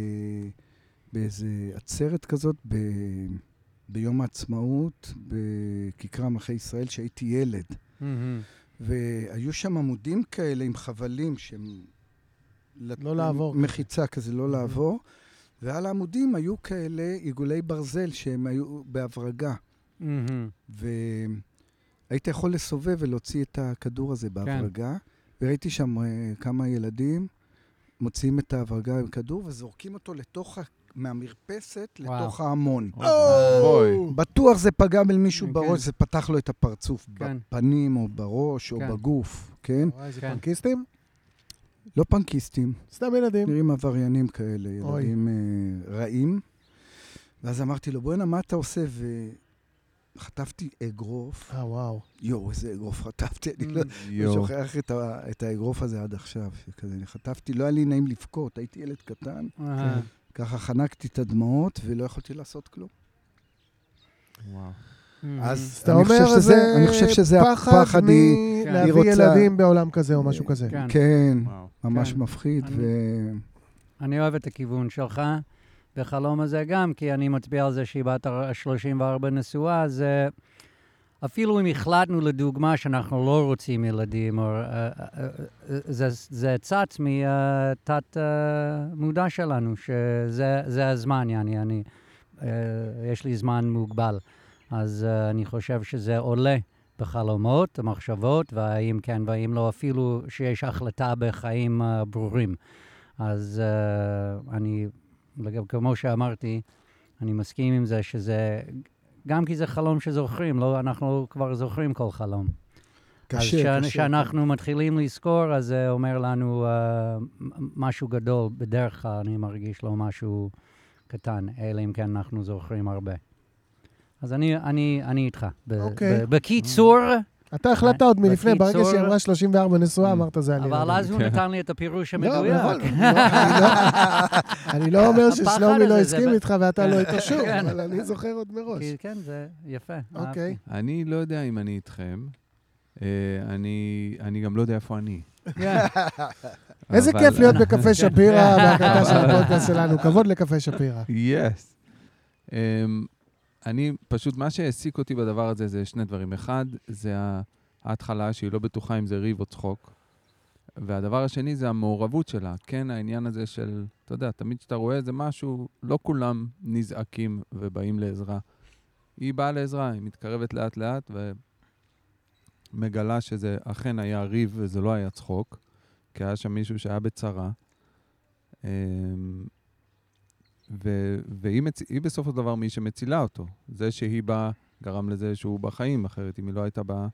באיזה עצרת כזאת ב... ביום העצמאות בכיכר מלכי ישראל, שהייתי ילד. מהמם. והיו שם עמודים כאלה עם חבלים שהם... לא לעבור. מחיצה כזה, לא לעבור. ועל העמודים היו כאלה עיגולי ברזל שהם היו בהברגה. מהמם. והיית יכול לסובב ולהוציא את הכדור הזה בהברגה. וראיתי שם אה, כמה ילדים מוציאים את ההברגה עם כדור וזורקים אותו לתוך. מהמרפסת וואו. לתוך ההמון. אוי. בטוח זה פגע במישהו כן. בראש, זה פתח לו את הפרצוף כן. בפנים או בראש או כן. בגוף, כן? וואי, איזה כן. פנקיסטים? לא פנקיסטים, סתם ילדים. נראים עבריינים כאלה. ילדים אה, רעים. ואז אמרתי לו, בוא'נה, מה אתה עושה? וחטפתי אגרוף. אה, וואו. יואו, איזה אגרוף חטפתי, אני לא לא. שוכח את, ה, את האגרוף הזה עד עכשיו. שכזה, אני חטפתי, לא היה לי נעים לבכות, הייתי ילד קטן. אה, ככה חנקתי את הדמעות ולא יכולתי לעשות כלום. וואו. אז אתה אומר, שזה, זה אני חושב שזה פחד הפחד, כן. מלהביא ילדים בעולם כזה או משהו כזה. כן. כן, וואו. ממש כן. מפחיד. אני- ו... אני אוהב את הכיוון שלך בחלום הזה גם, כי אני מצביע על זה שהיא בת ה-34 נשואה, אז אה, אפילו אם החלטנו לדוגמה שאנחנו לא רוצים ילדים, או, אה, אה, זה, זה צץ מתת מודע שלנו, שזה זה הזמן, יעני, אני, אה, יש לי זמן מוגבל. אז אה, אני חושב שזה עולה בחלומות, המחשבות, והאם כן והאם לא, אפילו שיש החלטה בחיים אה, ברורים. אז uh, אני, כמו שאמרתי, אני מסכים עם זה שזה, גם כי זה חלום שזוכרים, לא, אנחנו כבר זוכרים כל חלום. קשה, אז קשה. כשאנחנו מתחילים לזכור, אז זה אומר לנו uh, משהו גדול, בדרך כלל אני מרגיש לא משהו קטן, אלא אם כן אנחנו זוכרים הרבה. אז אני, אני, אני איתך. ב- אוקיי. ב- בקיצור, אתה החלטת עוד מלפני, ברגע שהיא אמרה 34 נשואה, אמרת זה אני. אבל לא אז הוא כן. נתן לי את הפירוש לא, המדויק. נכון. לא, אני לא- אני לא אומר ששלומי לא הסכים איתך ואתה לא איתו שוב, כן. אבל אני זוכר עוד מראש. כן, זה יפה. אוקיי. אני לא יודע אם אני איתכם. אה, אני, אני גם לא יודע איפה אני. כן. איזה כיף להיות בקפה שפירא בהקלטה של הפודקאסט שלנו. כבוד לקפה שפירא. יס. אני, פשוט, מה שהעסיק אותי בדבר הזה זה שני דברים. אחד, זה ההתחלה, שהיא לא בטוחה אם זה ריב או צחוק. והדבר השני זה המעורבות שלה. כן, העניין הזה של, אתה יודע, תמיד כשאתה רואה איזה משהו, לא כולם נזעקים ובאים לעזרה. היא באה לעזרה, היא מתקרבת לאט-לאט ומגלה שזה אכן היה ריב וזה לא היה צחוק, כי היה שם מישהו שהיה בצרה. Um, ו- והיא מצ... בסופו של דבר מי שמצילה אותו. זה שהיא באה גרם לזה שהוא בחיים, אחרת אם היא לא הייתה באה,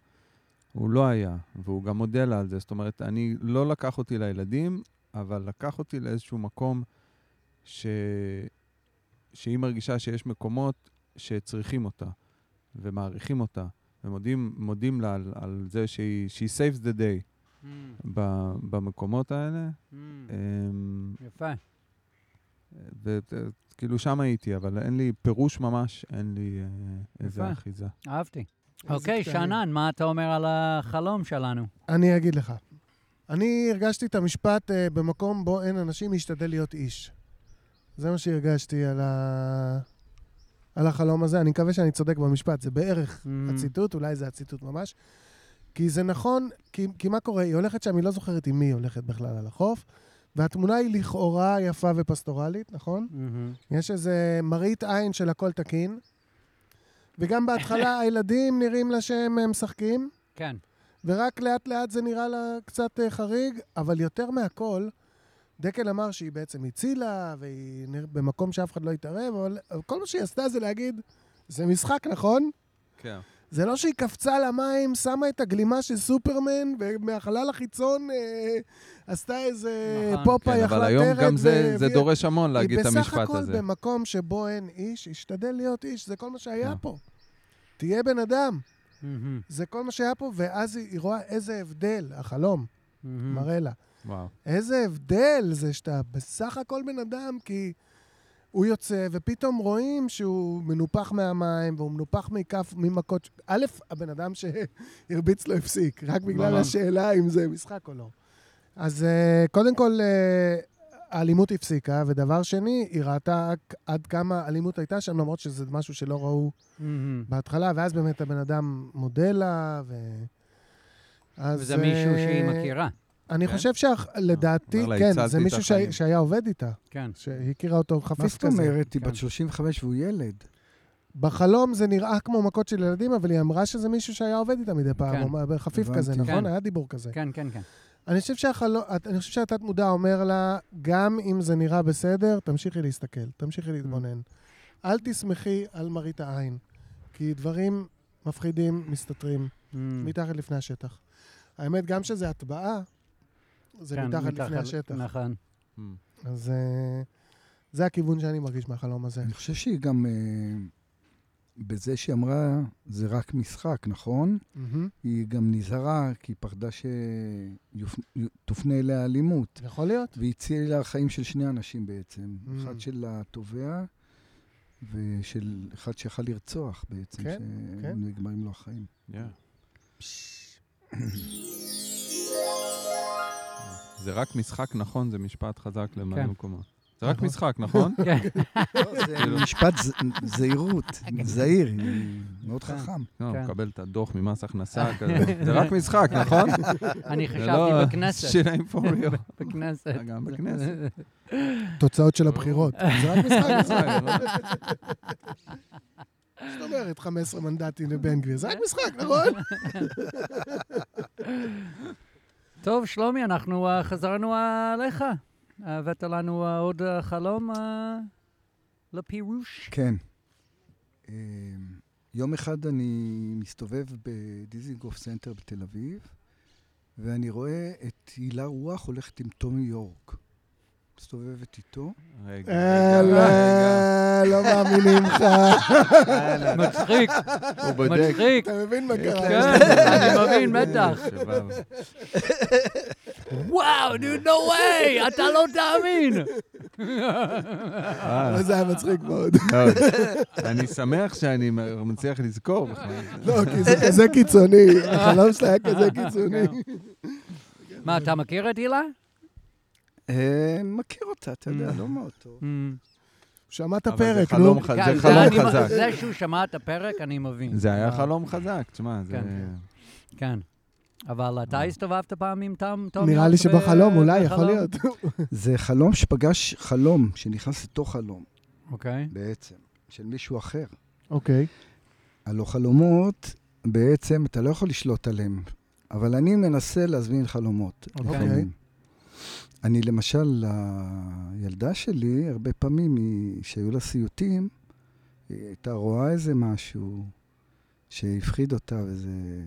הוא לא היה, והוא גם מודה לה על זה. זאת אומרת, אני לא לקח אותי לילדים, אבל לקח אותי לאיזשהו מקום ש... שהיא מרגישה שיש מקומות שצריכים אותה, ומעריכים אותה, ומודים מודים לה על, על זה שהיא she saves the day Mm, ב, במקומות האלה. mm, אמ, יפה. וכאילו שם הייתי, אבל אין לי פירוש ממש, אין לי אה, איזה. אחיזה. אהבתי. אוקיי. שאנן, מה אתה אומר על החלום שלנו? אני אגיד לך. אני הרגשתי את המשפט אה, במקום בו אין אנשים, משתדל להיות איש. זה מה שהרגשתי על, ה... על החלום הזה. אני מקווה שאני צודק במשפט, זה בערך Mm, הציטוט, אולי זה הציטוט ממש. כי זה נכון, כי, כי מה קורה? היא הולכת שם, היא לא זוכרת עם מי היא הולכת בכלל על החוף, והתמונה היא לכאורה יפה ופסטורלית, נכון? מהמם. יש איזה מראית עין של הכל תקין, וגם בהתחלה הילדים נראים לה שהם משחקים, כן. ורק לאט לאט זה נראה לה קצת אה, חריג, אבל יותר מהכל, דקל אמר שהיא בעצם הצילה, והיא. במקום שאף אחד לא התערב, אבל אבל כל מה שהיא עשתה זה להגיד, זה משחק, נכון? כן. זה לא שהיא קפצה למים, שמה את הגלימה של סופרמן, ומהחלל החיצון אה, עשתה איזה נכון. פופה, כן, יכלה אבל היום. גם זה, זה דורש המון להגיד את היא בסך המשפט הכל הזה. במקום שבו אין איש, השתדל להיות איש, זה כל מה שהיה כן. פה. תהיה בן אדם. זה כל מה שהיה פה, ואז היא, רואה איזה הבדל, החלום. מראה לה. וואו. איזה הבדל זה שאתה בסך הכל בן אדם, כי הוא יוצא, ופתאום רואים שהוא מנופח מהמים, והוא מנופח מכף, ממכות. א', הבן אדם שהרביץ לו הפסיק, רק בגלל נכון. השאלה אם זה משחק או לא. אז uh, קודם כל, uh, האלימות הפסיקה, ודבר שני, היא ראתה עד כמה אלימות הייתה שם, למרות שזה משהו שלא ראו מהמם. בהתחלה, ואז באמת הבן אדם מודה לה, ו... אז, וזה מישהו אה, שהיא מכירה. אני כן? חושב שלדעתי, לה, כן, זה מישהו. שהיה- עובד איתה, כן. שהיא הכירה אותו מה חפיף זאת כזה. אומרת? היא כן. בת 35 והוא ילד. בחלום זה נראה כמו מכות של ילדים, אבל היא אמרה שזה מישהו שהיה עובד איתה מדי פעם, כן. חפיף. כזה, נכון? כן. היה דיבור כזה. כן, כן, כן. אני חושב שהחלום, אני חושב שהתת מודע אומר לה, גם אם זה נראה בסדר, תמשיכי להסתכל, תמשיכי להתבונן. אל תשמחי על מראית העין, כי דברים מפחידים מסתתרים מהמם. מתחת לפני השטח. האמת, גם שזה הטבעה, זה כן, מתחת לפני השטח. נכון. Hmm. אז אה, זה הכיוון שאני מרגיש מהחלום הזה. אני חושב שהיא גם, אה, בזה שהיא אמרה, זה רק משחק, נכון? מהמם. היא גם נזהרה, כי היא פחדה שתופנה אליה אלימות. יכול להיות? והיא הצילה חיים של שני אנשים בעצם. Mm. אחד של התובע, ושל אחד שיכל לרצוח בעצם, כן, כן. שנגמרים לו החיים. Yeah. זה רק משחק נכון, זה משפט חזק למלא כן. מקומות. זה רק נכון. משחק, נכון? כן. זה משפט ז- זהירות, זהיר, מאוד כן. חכם. לא, כן. מקבל את הדוח ממס הכנסה כזה. זה רק משחק, נכון? אני זה חשבתי לא בכנסת. שירים for real. בכנסת. גם בכנסת. תוצאות של הבחירות. זה רק משחק, לא? זאת אומרת, 15 מנדטים לבן גביר. זה רק משחק, נכון? טוב, שלומי, אנחנו אה, חזרנו אה, אליך. הבאת לנו אה, עוד אה, חלום אה, לפירוש? כן. אה, יום אחד אני מסתובב בדיזינגוף סנטר בתל אביב, ואני רואה את הילה רוח הולכת עם טומי יורק. מסתובבת איתו. רגע, אה, רגע, רגע. לא, לא מאמינים לך. מצחיק, הוא בודק. מצחיק. אתה מבין מה קרה? כן, אני מבין, בטח. שבב. וואו, נו, no way, אתה לא תאמין. אה, זה היה מצחיק מאוד. מאוד. אני שמח שאני מצליח לזכור בכלל. לא, כי זה כזה קיצוני. החלום שלה היה כזה קיצוני. מה, אתה מכיר את הילה? אה, מכיר אותה, אתה יודע, לא מאוד טוב. שמע את הפרק, חלום נו. זה חלום חזק. זה שהוא שמע את הפרק, אני מבין. זה היה אה, חלום חזק, תשמע, זה... כן. כן. אבל אתה הסתובבת פעם עם תם? נראה לי שבחלום, אולי, יכול? להיות. זה חלום שפגש חלום, שנכנס לתוך חלום, אוקיי. בעצם, של מישהו אחר. אוקיי. הלא חלומות, בעצם, אתה לא יכול לשלוט עליהם, אבל אני מנסה להזמין חלומות. אוקיי. אני למשל, הילדה שלי, הרבה פעמים, היא- שהיו לה סיוטים, היא הייתה רואה איזה משהו שהפחיד אותה, וזה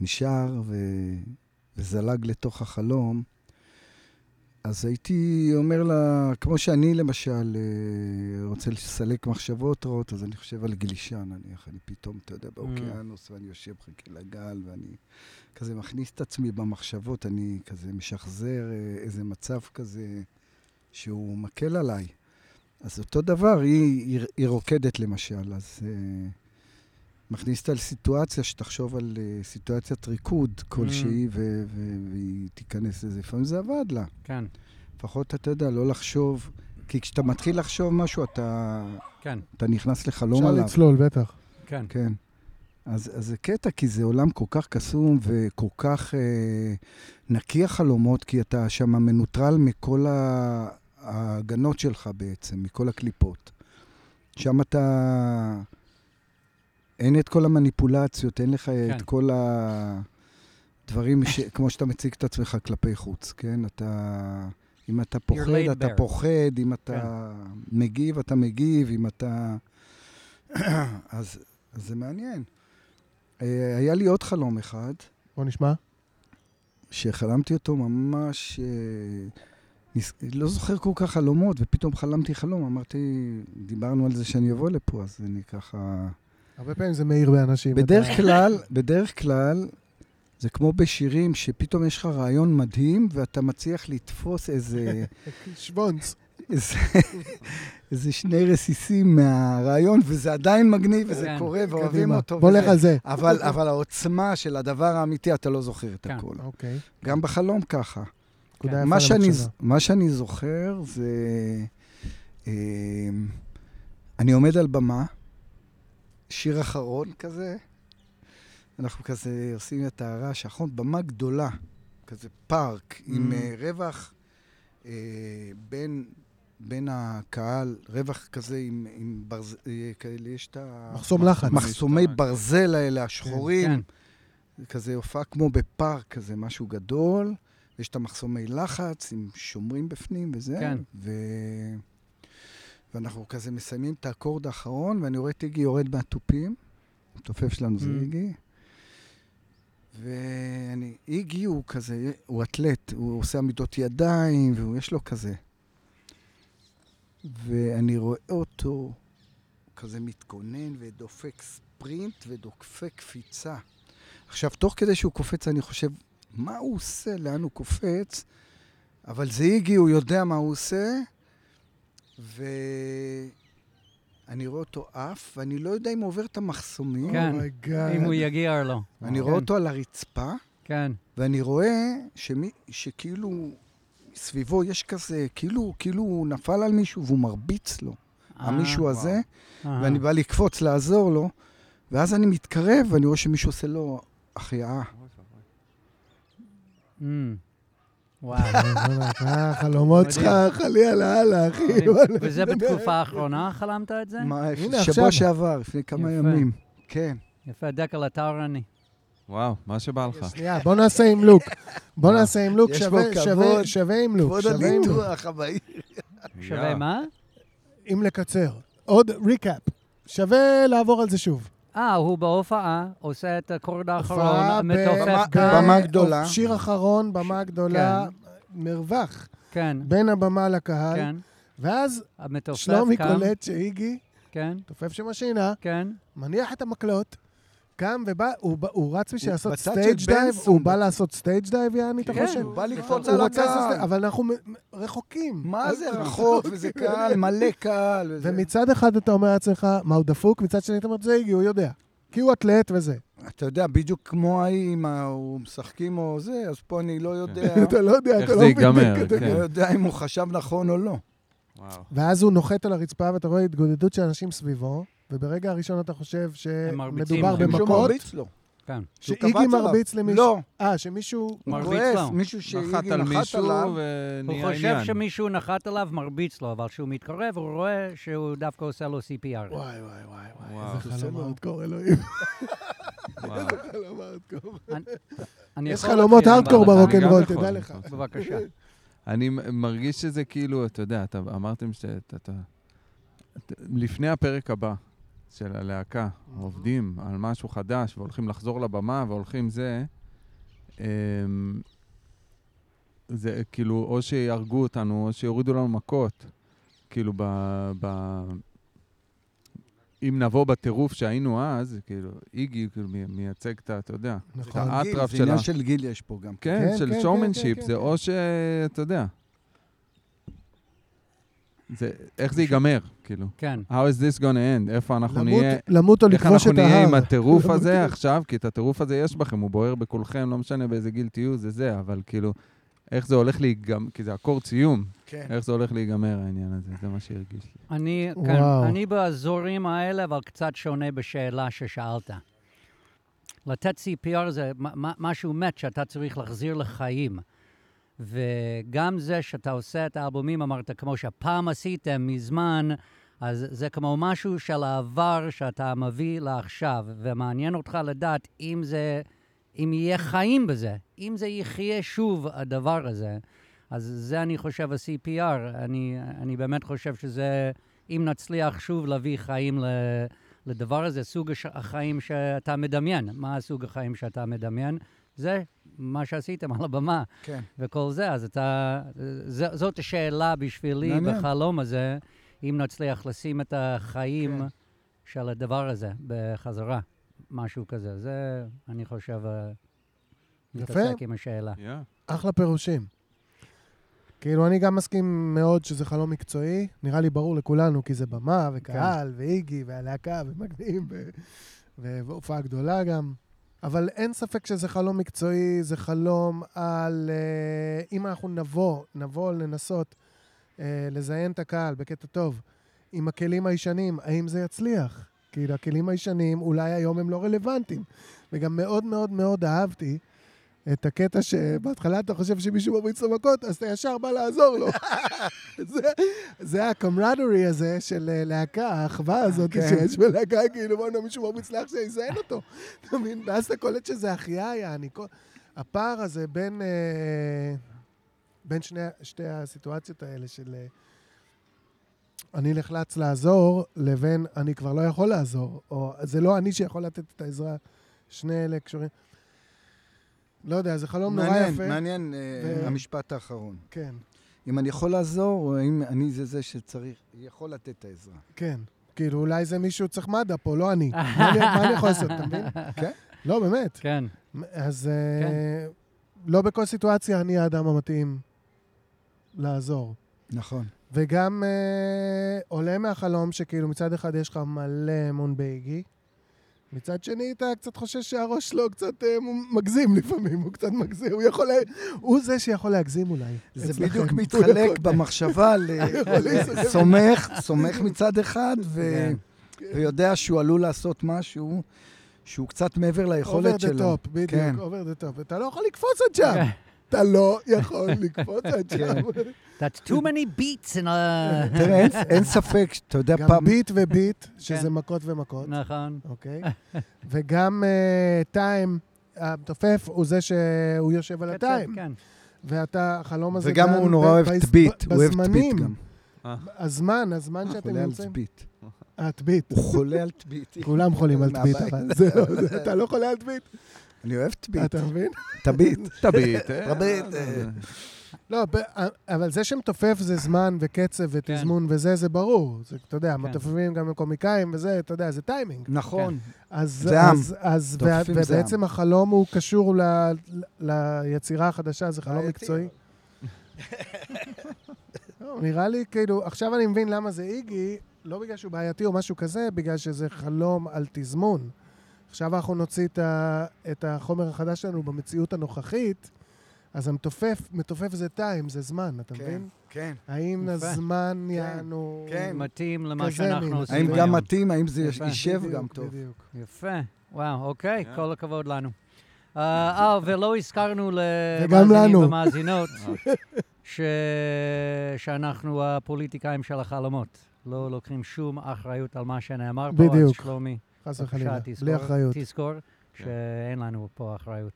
נשאר ו... וזלג לתוך החלום. אז הייתי אומר לה, כמו שאני למשל אה, רוצה לסלק מחשבות רעות, אז אני חושב על גלישה נניח, אני פתאום, אתה יודע, באוקיינוס, ואני יושב, מחכה לגל, ואני כזה מכניס את עצמי במחשבות, אני כזה משחזר אה, איזה מצב כזה שהוא מקל עליי. אז אותו דבר, היא, היא, היא רוקדת למשל, אז אה, מכניס אותה לסיטואציה שתחשוב על אה, סיטואציית ריקוד כלשהי, ו- ו- והיא תיכנס לזה. לפעמים זה עבד לה. כן, לפחות, אתה יודע, לא לחשוב, כי כשאתה מתחיל לחשוב משהו, אתה, כן, אתה נכנס לחלום אפשר עליו. לצלול, בטח. כן. כן. אז, אז זה קטע, כי זה עולם כל כך קסום וכל כך אה, נקי החלומות, כי אתה שם מנוטרל מכל ההגנות שלך בעצם, מכל הקליפות. שם אתה... אין את כל המניפולציות, אין לך כן. כן. את כל הדברים, ש... כמו שאתה מציג את עצמך כלפי חוץ, כן? אתה... אם אתה פוחד, אתה bare. פוחד, אם אתה מגיב, אתה מגיב, אם אתה... אז, אז זה מעניין. אה, היה לי עוד חלום אחד, בוא נשמע. שחלמתי אותו ממש... אה. לא זוכר כל כך חלומות, ופתאום חלמתי חלום, אמרתי, דיברנו על זה שאני אבוא לפה, אז אני ככה... הרבה פעמים זה מאיר באנשים. בדרך אתה- כלל, בדרך כלל, זה כמו בשירים, שפתאום יש לך רעיון מדהים, ואתה מצליח לתפוס איזה, שוונץ. איזה, איזה שני רסיסים מהרעיון, וזה עדיין מגניב, וזה כן. קורה, ואוהבים קדימה. אותו. בוא לך על זה. אבל, אבל העוצמה של הדבר האמיתי, אתה לא זוכר את כן. הכול. אוקיי. גם בחלום ככה. יפה מה שאני. מה שאני זוכר זה... אה, אני עומד על במה, שיר אחרון כזה, אנחנו כזה עושים את הרעש האחרון, במה גדולה, כזה פארק, mm. עם. אה, רווח אה, בין, בין הקהל, רווח כזה עם, עם ברז... אה, כאלה, יש את ה... מחסום לחץ. מחסומי ברזל האלה, השחורים. כן. זה כזה הופעה כמו בפארק, כזה משהו גדול. יש את המחסומי לחץ עם שומרים בפנים וזה. כן. ו... ואנחנו כזה מסיימים את האקורד האחרון, ואני רואה את איגי יורד מהתופים. התופף שלנו זה Mm. איגי. ואני, איגי הוא כזה, הוא אתלט, הוא עושה עמידות ידיים, ויש לו כזה. ואני רואה אותו כזה מתכונן ודופק ספרינט ודופק קפיצה. עכשיו, תוך כדי שהוא קופץ, אני חושב, מה הוא עושה, לאן הוא קופץ? אבל זה איגי, הוא יודע מה הוא עושה, ואני רואה אותו עף, ואני לא יודע אם הוא עובר את המחסומים. כן. oh my God. אם הוא יגיע או לא. אני כן. רואה אותו על הרצפה, כן, ואני רואה שמי, שכאילו סביבו יש כזה, כאילו, כאילו הוא נפל על מישהו והוא מרביץ לו, המישהו אה, הזה, אה. ואני בא לקפוץ, לעזור לו, ואז אני מתקרב ואני רואה שמישהו עושה לו החייאה. Mm. וואו. אה, החלומות שלך, חלילה לאללה, אחי. וזה בתקופה האחרונה חלמת את זה? מה, שבוע. שעבר, לפני כמה. ימים. כן. יפה, דקל, אתה ערני. וואו, מה שבא לך. שנייה, בוא נעשה עם לוק. בוא נעשה עם לוק, שווה- עם לוק. כבוד. הניתוח הבאי. שווה. מה? אם לקצר. עוד ריקאפ. שווה לעבור על זה שוב. אה, הוא בהופעה, עושה את הקורד האחרון, מתופף ב- במה גדולה. שיר אחרון, במה גדולה. מרווח כן, בין הבמה לקהל, כן. ואז שלומי. קולט שאיגי, כן, תופף שם השינה, כן. מניח את המקלות, קם ובא, הוא, הוא רץ בשביל לעשות סטייג' דייב, בנסון הוא בא. לעשות סטייג' דייב, יעני, אתה כן, חושב? הוא בא לקפוץ על הקהל. אבל אנחנו רחוקים. מה זה רחוק, וזה קהל, מלא קהל. ומצד אחד אתה אומר לעצמך, מה, הוא דפוק? מצד שני אתה אומר, זה איגי, הוא יודע. כי הוא אתלט וזה. אתה יודע, בדיוק כמו ההיא, אם הוא משחקים או זה, אז פה אני לא יודע, אתה לא יודע, אתה לא מבין. אתה- כן. לא יודע אם הוא חשב נכון או לא. ואז הוא נוחת על הרצפה, ואתה רואה התגודדות של אנשים סביבו, וברגע הראשון אתה חושב שמדובר במכות, מרביץ לו. כן. שאיגי. מרביץ למישהו. לא, אה, שמישהו... הוא מרביץ לו. מישהו נחת שאיגי על נחת מישהו עליו. הוא ונהיה חושב עניין. שמישהו נחת עליו, מרביץ לו, אבל כשהוא מתקרב, הוא רואה שהוא דווקא עושה לו CPR. וואי, וואי, וואי. איזה חלום לו. הארדקור, אלוהים. חלום הארדקור. אני יש חלומות הארדקור ברוקנרול, תדע לך. בבקשה. אני מרגיש שזה כאילו, אתה יודע, אתה אמרתם שאתה... אתה- אתה- לפני הפרק הבא של הלהקה, עובדים על משהו חדש והולכים לחזור לבמה והולכים זה, אמ, זה כאילו, או שיהרגו אותנו, או שיורידו לנו מכות. כאילו, ב... ב אם נבוא בטירוף שהיינו אז, כאילו, איגי כאילו מי- מייצג את ה... אתה יודע, את נכון. האטרף זה של ה... עניין של גיל יש פה גם. כן, כן, של כן, שואומנשיפ, כן, כן, זה כן. או ש... אתה יודע. זה, איך זה ייגמר, כאילו. כן. How is this gonna end? איפה אנחנו למות- נהיה? למות או איך לכבוש אנחנו את נהיה עם ההר. הטירוף הזה עכשיו? כי את הטירוף הזה יש בכם, הוא בוער בכולכם, לא משנה באיזה גיל תהיו, זה זה, אבל כאילו, איך זה הולך להיגמר, כי זה אקורד סיום, כן. איך זה הולך להיגמר העניין הזה, זה מה שהרגיש לי. אני, כן, וואו. אני באזורים האלה, אבל קצת שונה בשאלה ששאלת. לתת CPR זה משהו מת שאתה צריך להחזיר לחיים. וגם זה שאתה עושה את האלבומים, אמרת, כמו שפעם עשיתם מזמן, אז זה כמו משהו של העבר שאתה מביא לעכשיו, ומעניין אותך לדעת אם זה, אם יהיה חיים בזה, אם זה יחיה שוב, הדבר הזה. אז זה אני חושב ה-CPR. אני, אני באמת חושב שזה, אם נצליח שוב להביא חיים ל, לדבר הזה, סוג החיים שאתה מדמיין. מה הסוג החיים שאתה מדמיין? זה מה שעשיתם על הבמה כן. וכל זה. אז אתה, ז, זאת השאלה בשבילי מעניין. בחלום הזה, אם נצליח לשים את החיים כן. של הדבר הזה בחזרה, משהו כזה. זה, אני חושב, אה. מתעסק עם השאלה. אחלה פירושים. כאילו, אני גם מסכים מאוד שזה חלום מקצועי. נראה לי ברור לכולנו, כי זה במה, וקהל, ואיגי, והלהקה, ומגניב, והופעה גדולה גם. אבל אין ספק שזה חלום מקצועי, זה חלום על... אה, אם אנחנו נבוא, נבוא לנסות אה, לזיין את הקהל בקטע טוב, עם הכלים הישנים, האם זה יצליח? כאילו, הכלים הישנים אולי היום הם לא רלוונטיים. וגם מאוד מאוד מאוד אהבתי את הקטע שבהתחלה אתה חושב שמישהו מריץ לו מכות, אז אתה ישר בא לעזור לו. זה, זה הקומרדורי הזה של אה, להקה, האחווה הזאת כן. שיש בלהקה, כאילו, בוא'נה, מישהו מרביץ לאח שיזיין אותו. אתה מבין? ואז אתה קולט שזה החייאה, יעני. כל- הפער הזה בין, אה, בין שני, שתי הסיטואציות האלה של אה, אני נחלץ לעזור, לבין אני כבר לא יכול לעזור, או זה לא אני שיכול לתת את העזרה. שני אלה קשורים. לא יודע, זה חלום נורא יפה. מעניין אה, ו- המשפט האחרון. כן, אם אני יכול לעזור, או אם אני זה זה שצריך, יכול לתת את העזרה. כן. כאילו, אולי זה מישהו צריך מד"א פה, לא אני. מה אני- יכול לעשות, אתה מבין? כן. לא, באמת. כן. אז אה, לא בכל סיטואציה אני האדם המתאים לעזור. נכון. וגם אה, עולה מהחלום שכאילו מצד אחד יש לך מלא אמון באיגי, מצד שני אתה קצת חושש שהראש שלו קצת אה, מגזים לפעמים, הוא קצת מגזים, הוא יכול, הוא זה שיכול להגזים אולי. זה. בדיוק מתחלק במחשבה ל... יכול להסתכל. סומך, מצד אחד, ו- כן. ויודע שהוא עלול לעשות משהו שהוא קצת מעבר ליכולת over the שלו. top, בדיוק, over the top. אתה לא יכול לקפוץ עד שם. אתה לא יכול לקפוץ עד שם. כן. That's too many beats in a... תראה, אין- ספק, אתה יודע, גם פעם... ביט וביט, שזה כן. מכות ומכות, נכון. אוקיי? וגם טיים, המתופף הוא זה שהוא יושב על קצב, הטיים. כן. ואתה, החלום הזה וגם דן הוא נורא אוהב את ביט, הוא אוהב את ביט. גם. הזמן, הזמן הוא שאתם חולה על נמצאים. אה, טביט. הוא חולה על ביט. כולם חולים על טביט. אבל זה לא, אתה לא חולה על טביט. אני אוהב את ביט. אתה מבין? את הביט. תביט, אה? תביט, אה. לא, ב- אבל זה שמתופף זה זמן וקצב ותזמון וזה, זה ברור. זה, אתה יודע, כן. מתופפים גם לקומיקאים וזה, אתה יודע, זה טיימינג. נכון. אז, זה עם. ובעצם החלום הוא קשור ליצירה החדשה, זה חלום מקצועי. לא, נראה לי, כאילו, עכשיו אני מבין למה זה איגי, לא בגלל שהוא בעייתי או משהו כזה, בגלל שזה חלום על תזמון. עכשיו אנחנו נוציא את, ה, את החומר החדש שלנו במציאות הנוכחית, אז המתופף, מתופף זה טיים, זה זמן, אתה כן, מבין? כן. האם יפה. הזמן כן, יענו... כן. מתאים למה שאנחנו מין. עושים האם היום. גם מתאים, האם זה יפה. יישב בדיוק, גם טוב. בדיוק. יפה. וואו, אוקיי, כן. כל הכבוד לנו. אה, אה, ולא הזכרנו למאזינים. ומאזינות ש... שאנחנו הפוליטיקאים של החלומות. לא לוקחים שום אחריות על מה שנאמר פה. בדיוק. אז שלומי, חס וחלילה, בלי אחריות. תזכור כן. שאין לנו פה אחריות.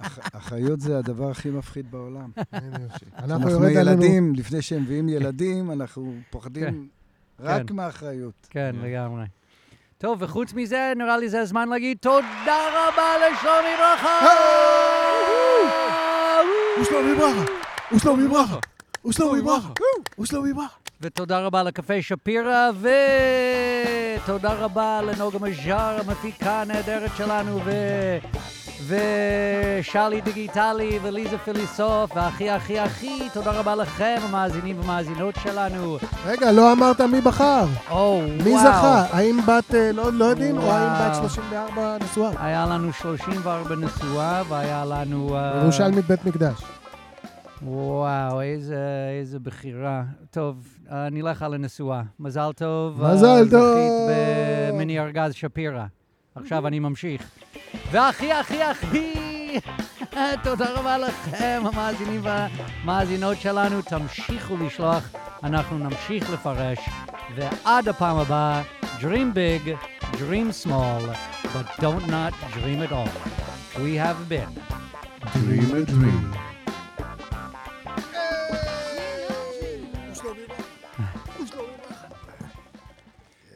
אח- אחריות זה הדבר הכי מפחיד בעולם. אנחנו. ילדים, לפני שהם מביאים ילדים, אנחנו פוחדים רק כן. מהאחריות. כן, כן. לגמרי. טוב, וחוץ מזה, נראה לי זה הזמן להגיד תודה רבה לשלומי ברכה! ושלומי ברכה! ושלומי ברכה! ושלומי ברכה! ושלומי ברכה! ותודה רבה לקפה שפירא, ותודה רבה לנוגה מז'אר, המפיקה הנהדרת שלנו, ו... ושלי דיגיטלי, וליזה פיליסוף, והכי הכי הכי, תודה רבה לכם, המאזינים והמאזינות שלנו. רגע, לא אמרת מי בחר. או, מי וואו. זכה? האם בת, אה, לא לא יודעים, או האם בת וואו. 34 נשואה? היה לנו 34 נשואה, והיה לנו... אה, ירושלמית בית מקדש. וואו, איזה, איזה בחירה. טוב, נלך על הנשואה. מזל טוב. מזל אה, טוב. זכית במיני ארגז שפירא. עכשיו אני ממשיך. והכי הכי הכי, תודה רבה לכם, המאזינים והמאזינות שלנו. תמשיכו לשלוח, אנחנו נמשיך לפרש. ועד הפעם הבאה, Dream big, dream small, but don't not dream at all. We have been. Dream a dream.